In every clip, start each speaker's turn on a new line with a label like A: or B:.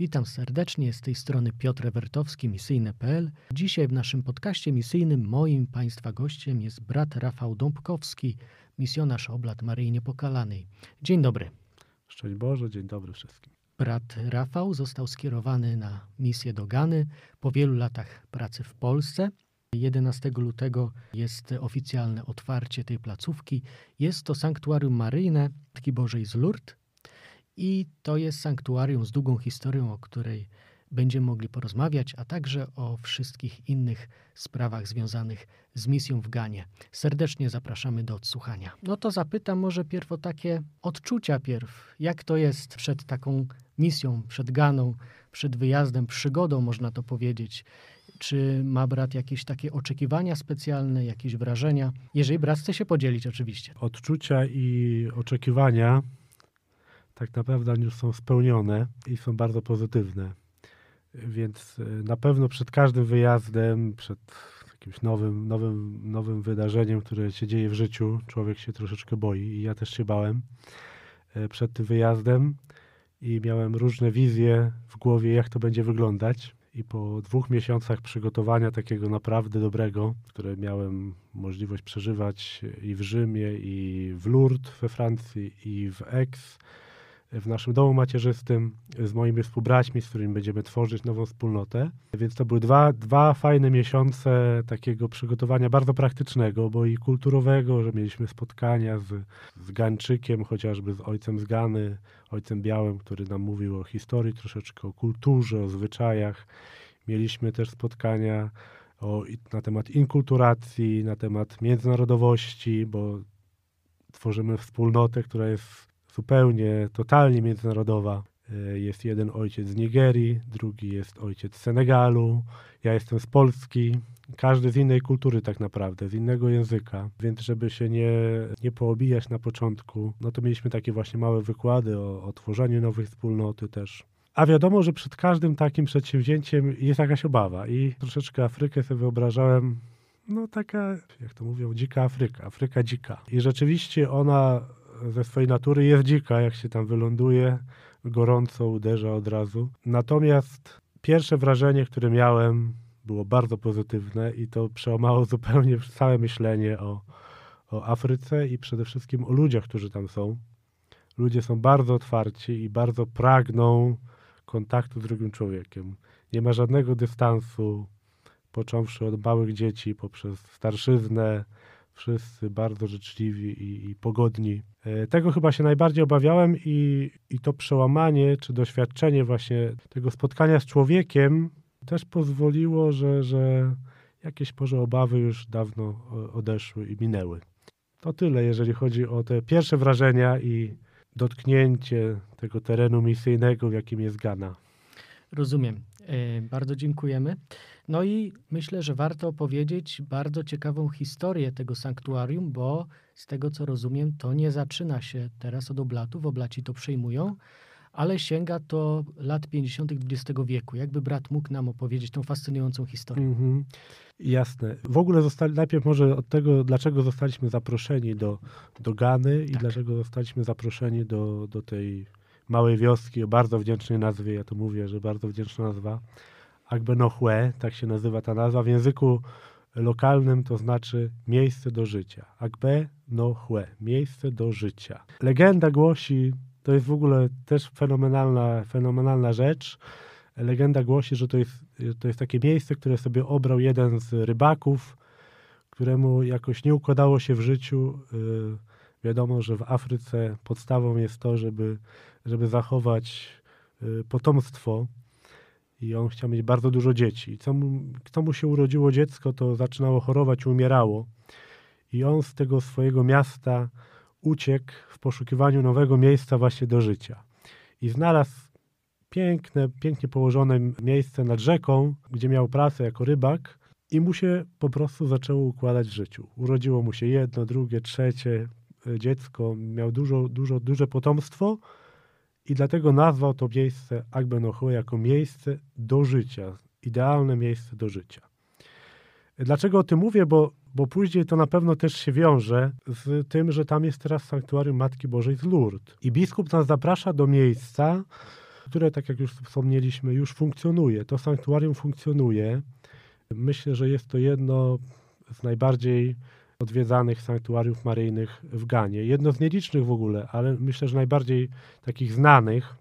A: Witam serdecznie, z tej strony Piotr Ewertowski, misyjne.pl. Dzisiaj w naszym podcaście misyjnym moim Państwa gościem jest brat Rafał Dąbkowski, misjonarz Oblat Maryi Niepokalanej. Dzień dobry.
B: Szczęść Boże, dzień dobry wszystkim.
A: Brat Rafał został skierowany na misję do Gany po wielu latach pracy w Polsce. 11 lutego jest oficjalne otwarcie tej placówki. Jest to sanktuarium maryjne Matki Bożej z Lourdes i to jest sanktuarium z długą historią, o której będziemy mogli porozmawiać, a także o wszystkich innych sprawach związanych z misją w Ganie. Serdecznie zapraszamy do odsłuchania. No to zapytam może pierw o takie odczucia pierw. Jak to jest przed taką misją, przed Ganą, przed wyjazdem, przygodą można to powiedzieć. Czy ma brat jakieś takie oczekiwania specjalne, jakieś wrażenia? Jeżeli brat chce się podzielić oczywiście.
B: Odczucia i oczekiwania tak naprawdę już są spełnione i są bardzo pozytywne. Więc e, na pewno przed każdym wyjazdem, przed jakimś nowym, nowym, nowym wydarzeniem, które się dzieje w życiu, człowiek się troszeczkę boi i ja też się bałem e, przed tym wyjazdem i miałem różne wizje w głowie, jak to będzie wyglądać. I po dwóch miesiącach przygotowania takiego naprawdę dobrego, które miałem możliwość przeżywać i w Rzymie, i w Lourdes we Francji, i w Aix, w naszym domu macierzystym z moimi współbraćmi, z którymi będziemy tworzyć nową wspólnotę. Więc to były dwa, dwa fajne miesiące takiego przygotowania bardzo praktycznego, bo i kulturowego, że mieliśmy spotkania z, z Gańczykiem, chociażby z ojcem z Gany, ojcem Białym, który nam mówił o historii troszeczkę, o kulturze, o zwyczajach. Mieliśmy też spotkania o, na temat inkulturacji, na temat międzynarodowości, bo tworzymy wspólnotę, która jest zupełnie, totalnie międzynarodowa. E, jest jeden ojciec z Nigerii, drugi jest ojciec z Senegalu, ja jestem z Polski, każdy z innej kultury tak naprawdę, z innego języka, więc żeby się nie, nie poobijać na początku, no to mieliśmy takie właśnie małe wykłady o, o tworzeniu nowej wspólnoty też. A wiadomo, że przed każdym takim przedsięwzięciem jest jakaś obawa i troszeczkę Afrykę sobie wyobrażałem, no taka, jak to mówią, dzika Afryka, Afryka dzika. I rzeczywiście ona ze swojej natury jest dzika, jak się tam wyląduje, gorąco uderza od razu. Natomiast pierwsze wrażenie, które miałem, było bardzo pozytywne i to przełamało zupełnie całe myślenie o, o Afryce i przede wszystkim o ludziach, którzy tam są. Ludzie są bardzo otwarci i bardzo pragną kontaktu z drugim człowiekiem. Nie ma żadnego dystansu, począwszy od małych dzieci, poprzez starszyznę, wszyscy bardzo życzliwi i, i pogodni. E, tego chyba się najbardziej obawiałem i, i to przełamanie, czy doświadczenie właśnie tego spotkania z człowiekiem też pozwoliło, że, że jakieś może obawy już dawno odeszły i minęły. To tyle, jeżeli chodzi o te pierwsze wrażenia i dotknięcie tego terenu misyjnego, w jakim jest Ghana.
A: Rozumiem. E, bardzo dziękujemy. No i myślę, że warto opowiedzieć bardzo ciekawą historię tego sanktuarium, bo z tego co rozumiem, to nie zaczyna się teraz od oblatów, oblaci to przejmują, ale sięga to lat 50. XX wieku. Jakby brat mógł nam opowiedzieć tą fascynującą historię? -hmm.
B: Jasne. W ogóle zostali, najpierw może od tego, dlaczego zostaliśmy zaproszeni do, do Gany i tak. dlaczego zostaliśmy zaproszeni do, do tej małej wioski o bardzo wdzięcznej nazwie. Ja to mówię, że bardzo wdzięczna nazwa. Agbenohue, tak się nazywa ta nazwa. W języku lokalnym to znaczy miejsce do życia. Agbe no hue, miejsce do życia. Legenda głosi, to jest w ogóle też fenomenalna, fenomenalna rzecz. Legenda głosi, że to jest, to jest takie miejsce, które sobie obrał jeden z rybaków, któremu jakoś nie układało się w życiu. Yy, wiadomo, że w Afryce podstawą jest to, żeby, żeby zachować yy, potomstwo i on chciał mieć bardzo dużo dzieci. Co mu, co mu się urodziło dziecko, to zaczynało chorować, umierało. I on z tego swojego miasta uciekł w poszukiwaniu nowego miejsca właśnie do życia. I znalazł piękne, pięknie położone miejsce nad rzeką, gdzie miał pracę jako rybak i mu się po prostu zaczęło układać w życiu. Urodziło mu się jedno, drugie, trzecie dziecko, miał dużo, dużo, duże potomstwo, i dlatego nazwał to miejsce Agbenohue jako miejsce do życia, idealne miejsce do życia. Dlaczego o tym mówię? Bo, bo później to na pewno też się wiąże z tym, że tam jest teraz sanktuarium Matki Bożej z Lourdes. I biskup nas zaprasza do miejsca, które, tak jak już wspomnieliśmy, już funkcjonuje. To sanktuarium funkcjonuje. Myślę, że jest to jedno z najbardziej odwiedzanych sanktuariów maryjnych w Ganie. Jedno z nielicznych w ogóle, ale myślę, że najbardziej takich znanych.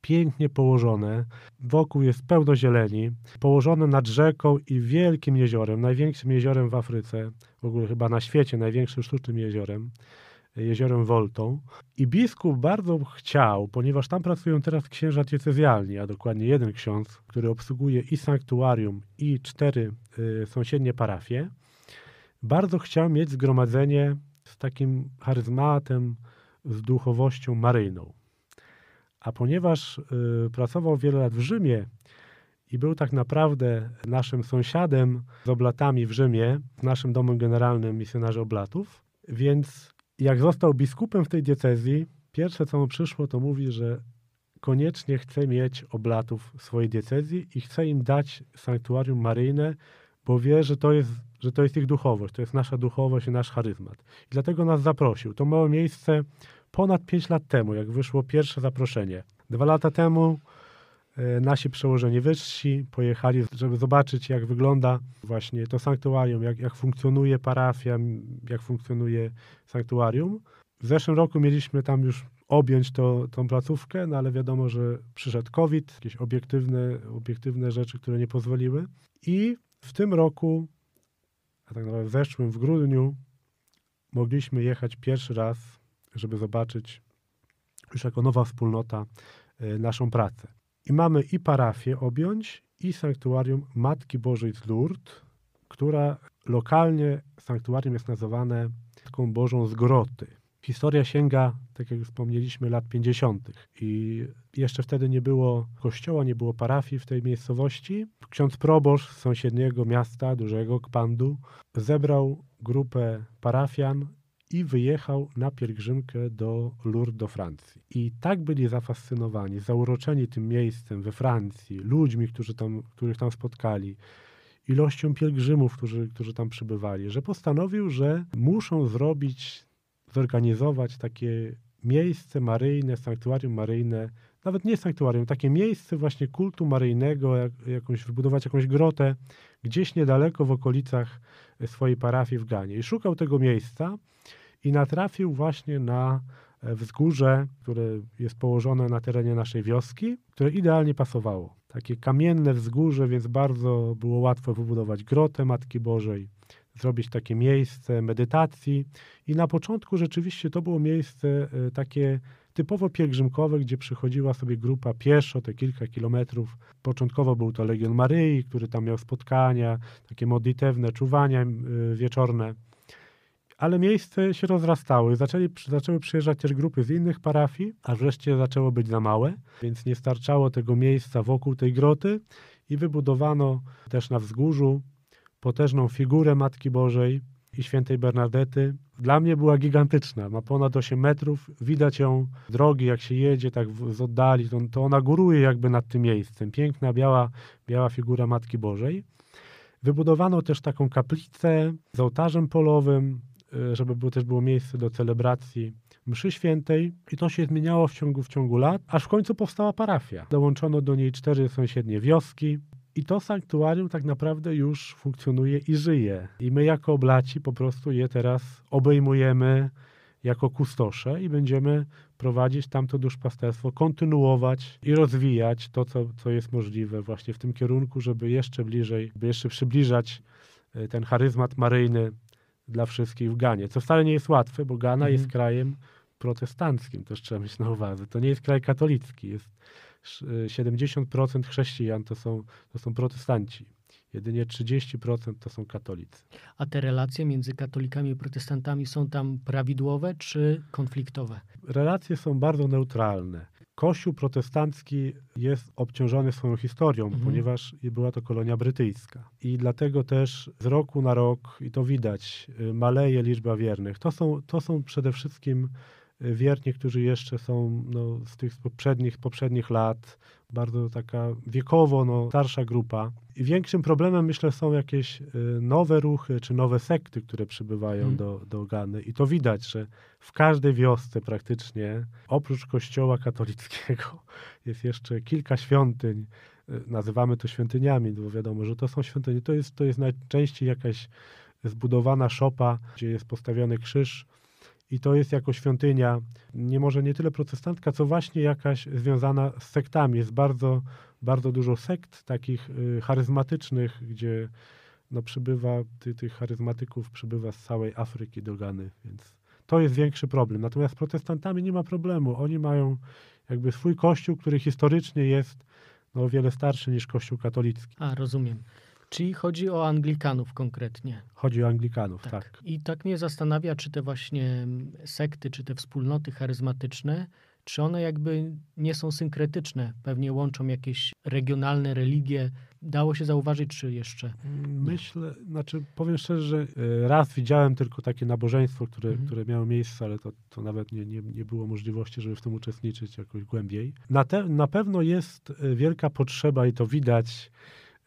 B: Pięknie położone, wokół jest pełno zieleni, położone nad rzeką i wielkim jeziorem, największym jeziorem w Afryce, w ogóle chyba na świecie, największym sztucznym jeziorem jeziorem Voltą. I biskup bardzo chciał, ponieważ tam pracują teraz księża diecezjalni, a dokładnie jeden ksiądz, który obsługuje i sanktuarium, i cztery y, sąsiednie parafie, bardzo chciał mieć zgromadzenie z takim charyzmatem, z duchowością maryjną. A ponieważ y, pracował wiele lat w Rzymie i był tak naprawdę naszym sąsiadem z oblatami w Rzymie, z naszym domem generalnym misjonarzy oblatów, więc jak został biskupem w tej diecezji, pierwsze co mu przyszło, to mówi, że koniecznie chce mieć oblatów w swojej diecezji i chce im dać sanktuarium maryjne, bo wie, że to jest, że to jest ich duchowość, to jest nasza duchowość i nasz charyzmat. I dlatego nas zaprosił. To miało miejsce ponad pięć lat temu, jak wyszło pierwsze zaproszenie. Dwa lata temu e, nasi przełożeni wyżsi pojechali, żeby zobaczyć, jak wygląda właśnie to sanktuarium, jak, jak funkcjonuje parafia, jak funkcjonuje sanktuarium. W zeszłym roku mieliśmy tam już objąć to, tą placówkę, no ale wiadomo, że przyszedł COVID, jakieś obiektywne, obiektywne rzeczy, które nie pozwoliły. I w tym roku, a tak naprawdę w zeszłym, w grudniu, mogliśmy jechać pierwszy raz, żeby zobaczyć już jako nowa wspólnota e, naszą pracę. I mamy i parafię objąć, i sanktuarium Matki Bożej z Lourdes, która lokalnie sanktuarium jest nazywane Matką Bożą z Groty. Historia sięga, tak jak wspomnieliśmy, lat 50. I jeszcze wtedy nie było kościoła, nie było parafii w tej miejscowości. Ksiądz proboszcz sąsiedniego miasta, dużego Kpandu, zebrał grupę parafian i wyjechał na pielgrzymkę do Lourdes do Francji. I tak byli zafascynowani, zauroczeni tym miejscem we Francji, ludźmi, którzy tam, których tam spotkali, ilością pielgrzymów, którzy, którzy tam przybywali, że postanowił, że muszą zrobić, zorganizować takie miejsce maryjne, sanktuarium maryjne, nawet nie sanktuarium, takie miejsce właśnie kultu maryjnego, jak, jakąś, wybudować jakąś grotę gdzieś niedaleko w okolicach swojej parafii w Ganie. I szukał tego miejsca i natrafił właśnie na e, wzgórze, które jest położone na terenie naszej wioski, które idealnie pasowało. Takie kamienne wzgórze, więc bardzo było łatwo wybudować grotę Matki Bożej, zrobić takie miejsce medytacji. I na początku rzeczywiście to było miejsce e, takie typowo pielgrzymkowe, gdzie przychodziła sobie grupa pieszo, te kilka kilometrów. Początkowo był to Legion Maryi, który tam miał spotkania, takie modlitewne czuwania e, wieczorne ale miejsce się rozrastało i zaczęli, zaczęły przyjeżdżać też grupy z innych parafii, a wreszcie zaczęło być za małe, więc nie starczało tego miejsca wokół tej groty i wybudowano też na wzgórzu potężną figurę Matki Bożej i świętej Bernadety. Dla mnie była gigantyczna, ma ponad 8 metrów, widać ją drogi, jak się jedzie tak z oddali, to, to ona góruje jakby nad tym miejscem. Piękna, biała, biała figura Matki Bożej. Wybudowano też taką kaplicę z ołtarzem polowym, Y, żeby było, też było miejsce do celebracji mszy świętej i to się zmieniało w ciągu, w ciągu lat, aż w końcu powstała parafia. Dołączono do niej cztery sąsiednie wioski i to sanktuarium tak naprawdę już funkcjonuje i żyje. I my jako oblaci po prostu je teraz obejmujemy jako kustosze i będziemy prowadzić tamto duszpasterstwo, kontynuować i rozwijać to, co, co jest możliwe właśnie w tym kierunku, żeby jeszcze bliżej, by jeszcze przybliżać y, ten charyzmat maryjny dla wszystkich w Ganie, co wcale nie jest łatwe, bo Gana mhm. jest krajem protestanckim, też trzeba mieć na uwadze. To nie jest kraj katolicki, jest 70% chrześcijan to są, to są protestanci. Jedynie 30% to są katolicy.
A: A te relacje między katolikami i protestantami są tam prawidłowe czy konfliktowe?
B: Relacje są bardzo neutralne. Kościół protestancki jest obciążony swoją historią, mhm. ponieważ była to kolonia brytyjska. I dlatego też z roku na rok, i to widać, y, maleje liczba wiernych. To są, to są przede wszystkim wierni, którzy jeszcze są no, z tych poprzednich, poprzednich lat, bardzo taka wiekowo no, starsza grupa. I większym problemem, myślę, są jakieś y, nowe ruchy czy nowe sekty, które przybywają hmm. do, do Gany. I to widać, że w każdej wiosce praktycznie, oprócz kościoła katolickiego, jest jeszcze kilka świątyń. Y, nazywamy to świątyniami, bo wiadomo, że to są świątynie. To jest, to jest najczęściej jakaś zbudowana szopa, gdzie jest postawiony krzyż i to jest jako świątynia, nie może nie tyle protestancka, co właśnie jakaś związana z sektami. Jest bardzo, bardzo dużo sekt takich y, charyzmatycznych, gdzie no, przybywa, ty, tych charyzmatyków przybywa z całej Afryki do Gany, więc to jest większy problem. Natomiast z protestantami nie ma problemu. Oni mają jakby swój kościół, który historycznie jest no, o wiele starszy niż kościół katolicki.
A: A, rozumiem. Czyli chodzi o Anglikanów konkretnie.
B: Chodzi o Anglikanów, tak.
A: tak. I tak mnie zastanawia, czy te właśnie sekty, czy te wspólnoty charyzmatyczne, czy one jakby nie są synkretyczne, pewnie łączą jakieś regionalne religie. Dało się zauważyć, czy jeszcze?
B: Myślę, znaczy powiem szczerze, że e, raz widziałem tylko takie nabożeństwo, które, mhm. które miało miejsce, ale to, to nawet nie, nie, nie było możliwości, żeby w tym uczestniczyć jakoś głębiej. Na, te, na pewno jest e, wielka potrzeba i to widać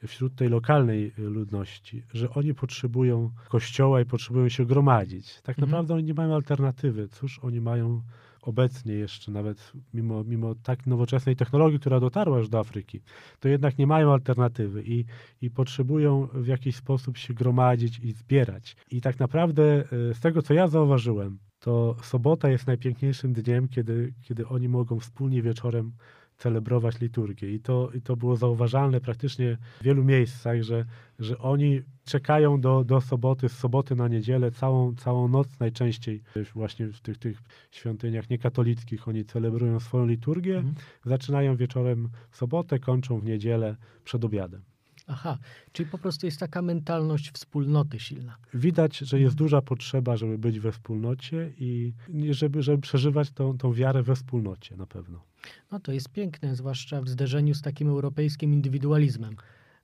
B: wśród tej lokalnej y, ludności, że oni potrzebują kościoła i potrzebują się gromadzić. Tak mhm. naprawdę oni nie mają alternatywy. Cóż oni mają obecnie jeszcze, nawet mimo, mimo tak nowoczesnej technologii, która dotarła już do Afryki, to jednak nie mają alternatywy i, i potrzebują w jakiś sposób się gromadzić i zbierać. I tak naprawdę y, z tego, co ja zauważyłem, to sobota jest najpiękniejszym dniem, kiedy, kiedy oni mogą wspólnie wieczorem celebrować liturgię. I to, I to było zauważalne praktycznie w wielu miejscach, że, że oni czekają do, do soboty, z soboty na niedzielę, całą, całą noc najczęściej właśnie w tych, tych świątyniach niekatolickich oni celebrują swoją liturgię, mhm. zaczynają wieczorem w sobotę, kończą w niedzielę przed obiadem.
A: Aha, czyli po prostu jest taka mentalność wspólnoty silna.
B: Widać, że jest duża potrzeba, żeby być we wspólnocie i żeby, żeby przeżywać tą, tą wiarę we wspólnocie na pewno.
A: No to jest piękne, zwłaszcza w zderzeniu z takim europejskim indywidualizmem.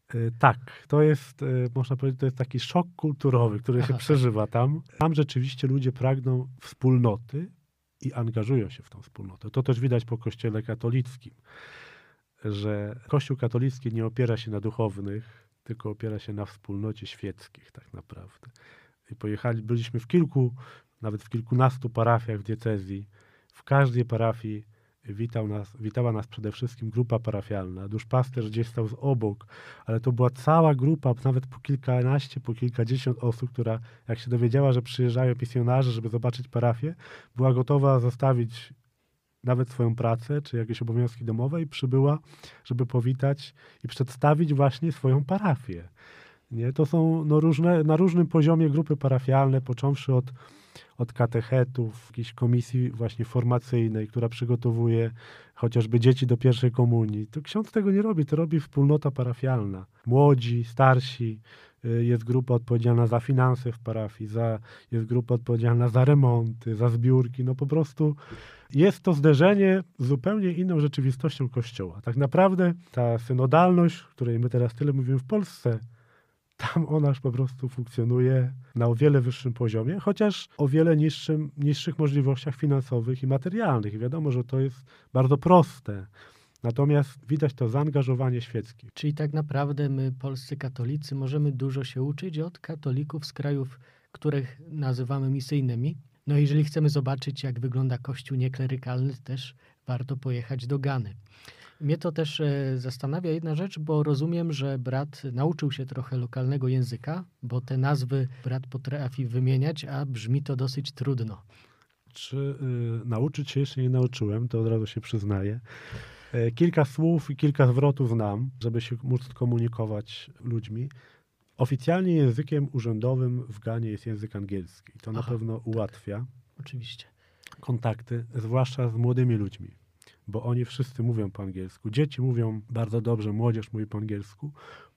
B: E, tak, to jest, e, można powiedzieć, to jest taki szok kulturowy, który Aha. się przeżywa tam. Tam rzeczywiście ludzie pragną wspólnoty i angażują się w tą wspólnotę. To też widać po kościele katolickim że Kościół katolicki nie opiera się na duchownych, tylko opiera się na wspólnocie świeckich tak naprawdę. I pojechali, byliśmy w kilku, nawet w kilkunastu parafiach w diecezji. W każdej parafii witał nas, witała nas przede wszystkim grupa parafialna. Duszpasterz gdzieś stał z obok, ale to była cała grupa, nawet po kilkanaście, po kilkadziesiąt osób, która jak się dowiedziała, że przyjeżdżają misjonarze, żeby zobaczyć parafię, była gotowa zostawić nawet swoją pracę czy jakieś obowiązki domowe i przybyła, żeby powitać i przedstawić właśnie swoją parafię. Nie? To są no, różne, na różnym poziomie grupy parafialne, począwszy od, od katechetów, jakiejś komisji właśnie formacyjnej, która przygotowuje chociażby dzieci do pierwszej komunii. To ksiądz tego nie robi, to robi wspólnota parafialna. Młodzi, starsi, y, jest grupa odpowiedzialna za finanse w parafii, za, jest grupa odpowiedzialna za remonty, za zbiórki. No po prostu jest to zderzenie z zupełnie inną rzeczywistością Kościoła. Tak naprawdę ta synodalność, której my teraz tyle mówimy w Polsce, tam ona już po prostu funkcjonuje na o wiele wyższym poziomie, chociaż o wiele niższym, niższych możliwościach finansowych i materialnych. I wiadomo, że to jest bardzo proste. Natomiast widać to zaangażowanie świeckie.
A: Czyli tak naprawdę my, polscy katolicy, możemy dużo się uczyć od katolików z krajów, których nazywamy misyjnymi. No jeżeli chcemy zobaczyć, jak wygląda kościół nieklerykalny, też warto pojechać do Gany. Mnie to też e, zastanawia jedna rzecz, bo rozumiem, że brat nauczył się trochę lokalnego języka, bo te nazwy brat potrafi wymieniać, a brzmi to dosyć trudno.
B: Czy y, nauczyć się jeszcze nie nauczyłem, to od razu się przyznaję. E, kilka słów i kilka zwrotów znam, żeby się móc komunikować ludźmi. Oficjalnie językiem urzędowym w Ganie jest język angielski. To Aha, na pewno tak. ułatwia. Tak,
A: oczywiście.
B: Kontakty, zwłaszcza z młodymi ludźmi, bo oni wszyscy mówią po angielsku. Dzieci mówią bardzo dobrze, młodzież mówi po angielsku.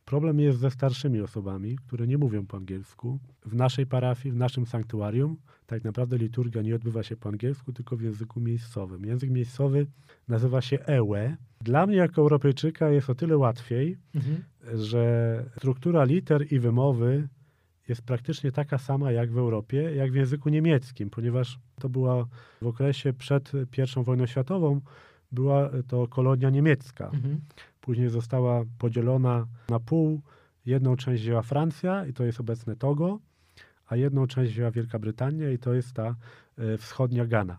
B: Problem jest ze starszymi osobami, które nie mówią po angielsku. W naszej parafii, w naszym sanktuarium, tak naprawdę liturgia nie odbywa się po angielsku, tylko w języku miejscowym. Język miejscowy nazywa się Ewe. Dla mnie, jako Europejczyka, jest o tyle łatwiej, mhm. że struktura liter i wymowy jest praktycznie taka sama jak w Europie, jak w języku niemieckim, ponieważ to była w okresie przed I wojną światową, była to kolonia niemiecka.
A: Mhm.
B: Później została podzielona na pół. Jedną część wzięła Francja i to jest obecne Togo, a jedną część wzięła Wielka Brytania i to jest ta e, wschodnia Ghana.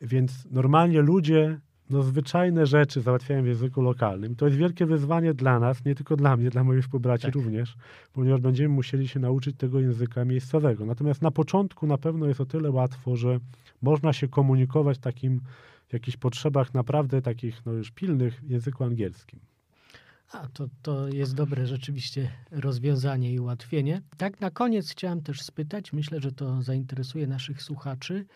B: Więc normalnie ludzie no, zwyczajne rzeczy załatwiają w języku lokalnym. To jest wielkie wyzwanie dla nas, nie tylko dla mnie, dla moich współbraci
A: Tak.
B: również, ponieważ będziemy musieli się nauczyć tego języka miejscowego. Natomiast na początku na pewno jest o tyle łatwo, że można się komunikować takim w jakichś potrzebach naprawdę takich no już pilnych w języku angielskim.
A: A, to, to jest dobre rzeczywiście rozwiązanie i ułatwienie. Tak na koniec chciałem też spytać, myślę, że to zainteresuje naszych słuchaczy,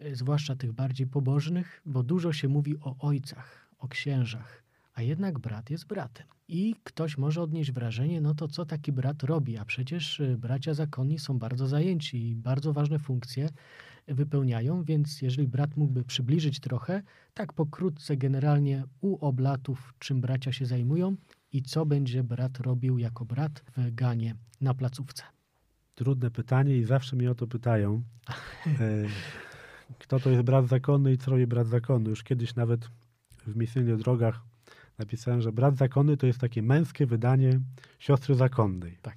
A: e, zwłaszcza tych bardziej pobożnych, bo dużo się mówi o ojcach, o księżach, a jednak brat jest bratem. I ktoś może odnieść wrażenie, no to co taki brat robi? A przecież e, bracia zakonni są bardzo zajęci i bardzo ważne funkcje wypełniają, więc jeżeli brat mógłby przybliżyć trochę, tak pokrótce generalnie u oblatów, czym bracia się zajmują i co będzie brat robił jako brat w Ganie na placówce.
B: Trudne pytanie i zawsze mnie o to pytają. E, Kto to jest brat zakonny i co robi brat zakonny? Już kiedyś nawet w misyjnych drogach napisałem, że brat zakonny to jest takie męskie wydanie siostry zakonnej.
A: Tak.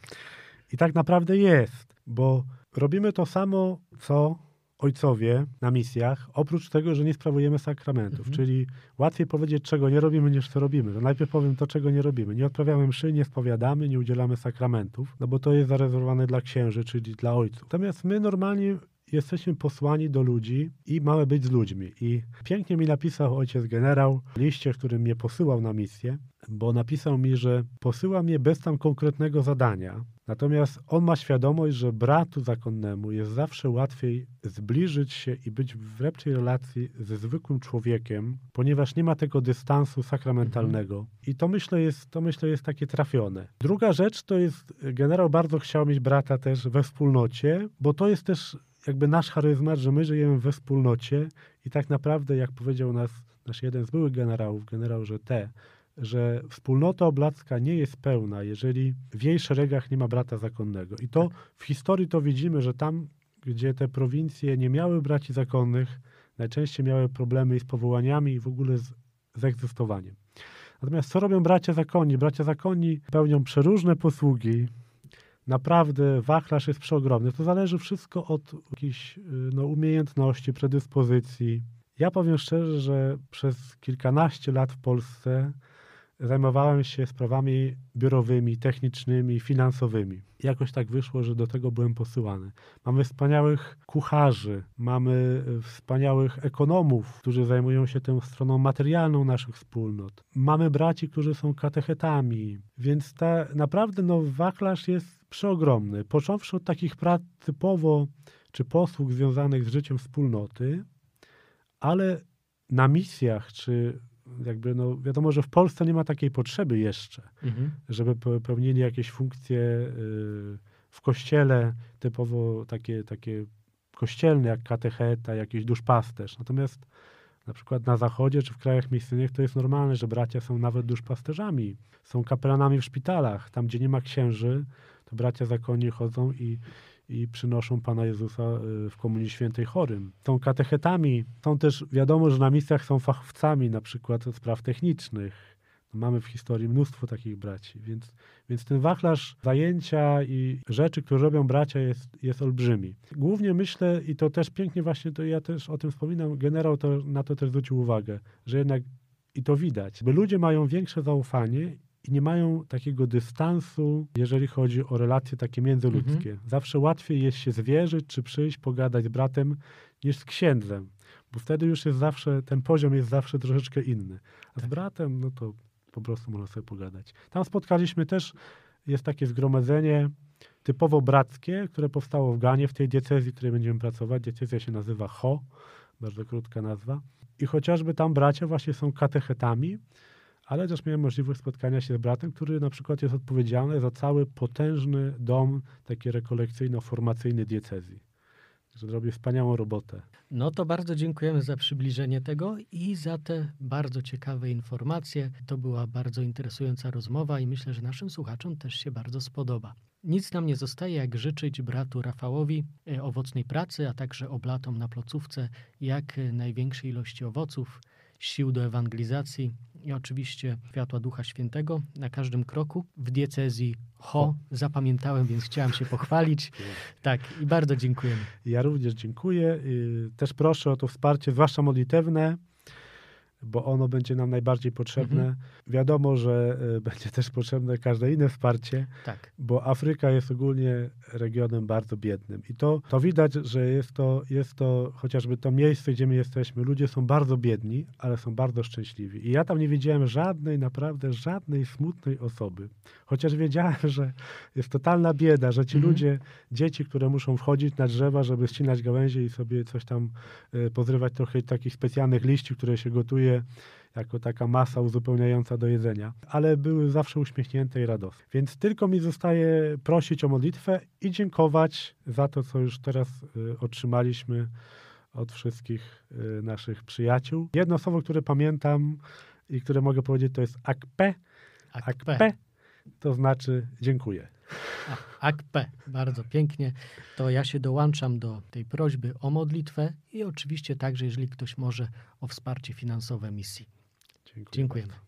B: I tak naprawdę jest, bo robimy to samo, co ojcowie na misjach, oprócz tego, że nie sprawujemy sakramentów.
A: Mhm.
B: Czyli łatwiej powiedzieć, czego nie robimy, niż co robimy. To najpierw powiem to, czego nie robimy. Nie odprawiamy mszy, nie spowiadamy, nie udzielamy sakramentów, no bo to jest zarezerwowane dla księży, czyli dla ojców. Natomiast my normalnie jesteśmy posłani do ludzi i mamy być z ludźmi. I pięknie mi napisał ojciec generał w liście, w którym mnie posyłał na misję, bo napisał mi, że posyła mnie bez tam konkretnego zadania. Natomiast on ma świadomość, że bratu zakonnemu jest zawsze łatwiej zbliżyć się i być w lepszej relacji ze zwykłym człowiekiem, ponieważ nie ma tego dystansu sakramentalnego. I to myślę, jest, to myślę jest takie trafione. Druga rzecz to jest, generał bardzo chciał mieć brata też we wspólnocie, bo to jest też jakby nasz charyzmat, że my żyjemy we wspólnocie i tak naprawdę, jak powiedział nas nasz jeden z byłych generałów, generał T, że wspólnota oblacka nie jest pełna, jeżeli w jej szeregach nie ma brata zakonnego. I to w historii to widzimy, że tam, gdzie te prowincje nie miały braci zakonnych, najczęściej miały problemy z powołaniami i w ogóle z, z egzystowaniem. Natomiast co robią bracia zakonni? Bracia zakonni pełnią przeróżne posługi. Naprawdę wachlarz jest przeogromny. To zależy wszystko od jakichś y, no, umiejętności, predyspozycji. Ja powiem szczerze, że przez kilkanaście lat w Polsce zajmowałem się sprawami biurowymi, technicznymi, finansowymi. Jakoś tak wyszło, że do tego byłem posyłany. Mamy wspaniałych kucharzy, mamy e, wspaniałych ekonomów, którzy zajmują się tą stroną materialną naszych wspólnot. Mamy braci, którzy są katechetami, więc ta, naprawdę no, wachlarz jest przeogromny. Począwszy od takich prac typowo czy posług związanych z życiem wspólnoty, ale na misjach, czy jakby, no wiadomo, że w Polsce nie ma takiej potrzeby jeszcze,
A: Mhm.
B: żeby pe- pełnili jakieś funkcje y, w kościele, typowo takie, takie kościelne, jak katecheta, jakiś duszpasterz. Natomiast na przykład na zachodzie czy w krajach misyjnych to jest normalne, że bracia są nawet duszpasterzami, są kapelanami w szpitalach. Tam, gdzie nie ma księży, to bracia zakonni chodzą i, i przynoszą Pana Jezusa y, w Komunii Świętej chorym. Są katechetami, są też, wiadomo, że na misjach są fachowcami, na przykład spraw technicznych. Mamy w historii mnóstwo takich braci, więc, więc ten wachlarz zajęcia i rzeczy, które robią bracia jest, jest olbrzymi. Głównie myślę, i to też pięknie właśnie, to ja też o tym wspominam, generał to, na to też zwrócił uwagę, że jednak i to widać, bo ludzie mają większe zaufanie i nie mają takiego dystansu, jeżeli chodzi o relacje takie międzyludzkie. Zawsze łatwiej jest się zwierzyć, czy przyjść, pogadać z bratem, niż z księdzem, bo wtedy już jest zawsze, ten poziom jest zawsze troszeczkę inny. A z
A: Tak.
B: bratem, no to po prostu można sobie pogadać. Tam spotkaliśmy też, jest takie zgromadzenie typowo brackie, które powstało w Ganie, w tej diecezji, w której będziemy pracować. Diecezja się nazywa Ho, bardzo krótka nazwa. I chociażby tam bracia właśnie są katechetami, ale też miałem możliwość spotkania się z bratem, który na przykład jest odpowiedzialny za cały potężny dom taki rekolekcyjno-formacyjny diecezji. że wspaniałą robotę.
A: No to bardzo dziękujemy za przybliżenie tego i za te bardzo ciekawe informacje. To była bardzo interesująca rozmowa i myślę, że naszym słuchaczom też się bardzo spodoba. Nic nam nie zostaje, jak życzyć bratu Rafałowi e, owocnej pracy, a także oblatom na placówce jak e, największej ilości owoców, sił do ewangelizacji i oczywiście światła Ducha Świętego na każdym kroku. W diecezji Ho zapamiętałem, więc chciałem się pochwalić. Tak, i bardzo dziękujemy.
B: Ja również dziękuję. Y, Też proszę o to wsparcie, zwłaszcza modlitewne, bo ono będzie nam najbardziej potrzebne.
A: Mhm.
B: Wiadomo, że y, będzie też potrzebne każde inne wsparcie,
A: Tak,
B: bo Afryka jest ogólnie regionem bardzo biednym. I to, to widać, że jest to, jest to chociażby to miejsce, gdzie my jesteśmy. Ludzie są bardzo biedni, ale są bardzo szczęśliwi. I ja tam nie widziałem żadnej, naprawdę żadnej smutnej osoby. Chociaż wiedziałem, że jest totalna bieda, że ci
A: Mhm.
B: ludzie, dzieci, które muszą wchodzić na drzewa, żeby ścinać gałęzie i sobie coś tam y, pozrywać trochę takich specjalnych liści, które się gotuje jako taka masa uzupełniająca do jedzenia, ale były zawsze uśmiechnięte i radosne. Więc tylko mi zostaje prosić o modlitwę i dziękować za to, co już teraz y, otrzymaliśmy od wszystkich y, naszych przyjaciół. Jedno słowo, które pamiętam i które mogę powiedzieć, to jest akpe.
A: akpe.
B: Akpe to znaczy dziękuję.
A: A, Akpe, bardzo pięknie. To ja się dołączam do tej prośby o modlitwę i oczywiście także, jeżeli ktoś może, o wsparcie finansowe misji.
B: Dziękuję.
A: Dziękujemy.
B: bardzo.